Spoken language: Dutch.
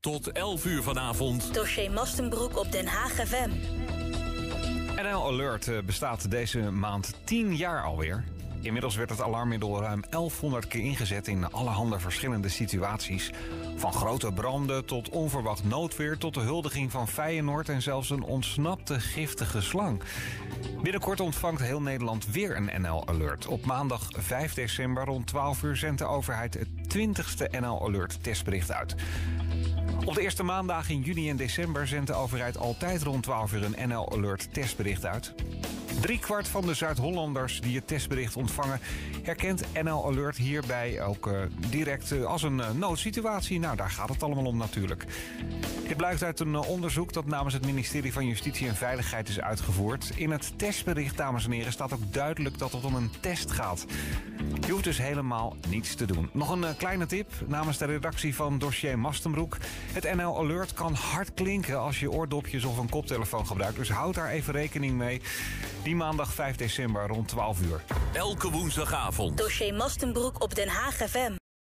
Tot 11 uur vanavond. Dossier Mastenbroek op Den Haag FM. NL Alert eh, bestaat deze maand 10 jaar alweer. Inmiddels werd het alarmmiddel ruim 1100 keer ingezet in allerhande verschillende situaties. Van grote branden tot onverwacht noodweer tot de huldiging van Feyenoord en zelfs een ontsnapte giftige slang. Binnenkort ontvangt heel Nederland weer een NL Alert. Op maandag 5 december rond 12 uur zendt de overheid het 20ste NL Alert testbericht uit. Op de eerste maandag in juni en december zendt de overheid altijd rond 12 uur een NL Alert testbericht uit. Driekwart van de Zuid-Hollanders die het testbericht ontvangen... herkent NL Alert hierbij ook uh, direct uh, als een uh, noodsituatie. Nou, daar gaat het allemaal om natuurlijk. Dit blijkt uit een onderzoek dat namens het ministerie van Justitie en Veiligheid is uitgevoerd. In het testbericht, dames en heren, staat ook duidelijk dat het om een test gaat. Je hoeft dus helemaal niets te doen. Nog een kleine tip namens de redactie van Dossier Mastenbroek. Het NL Alert kan hard klinken als je oordopjes of een koptelefoon gebruikt. Dus houd daar even rekening mee. Die maandag 5 december rond 12 uur. Elke woensdagavond. Dossier Mastenbroek op Den Haag FM.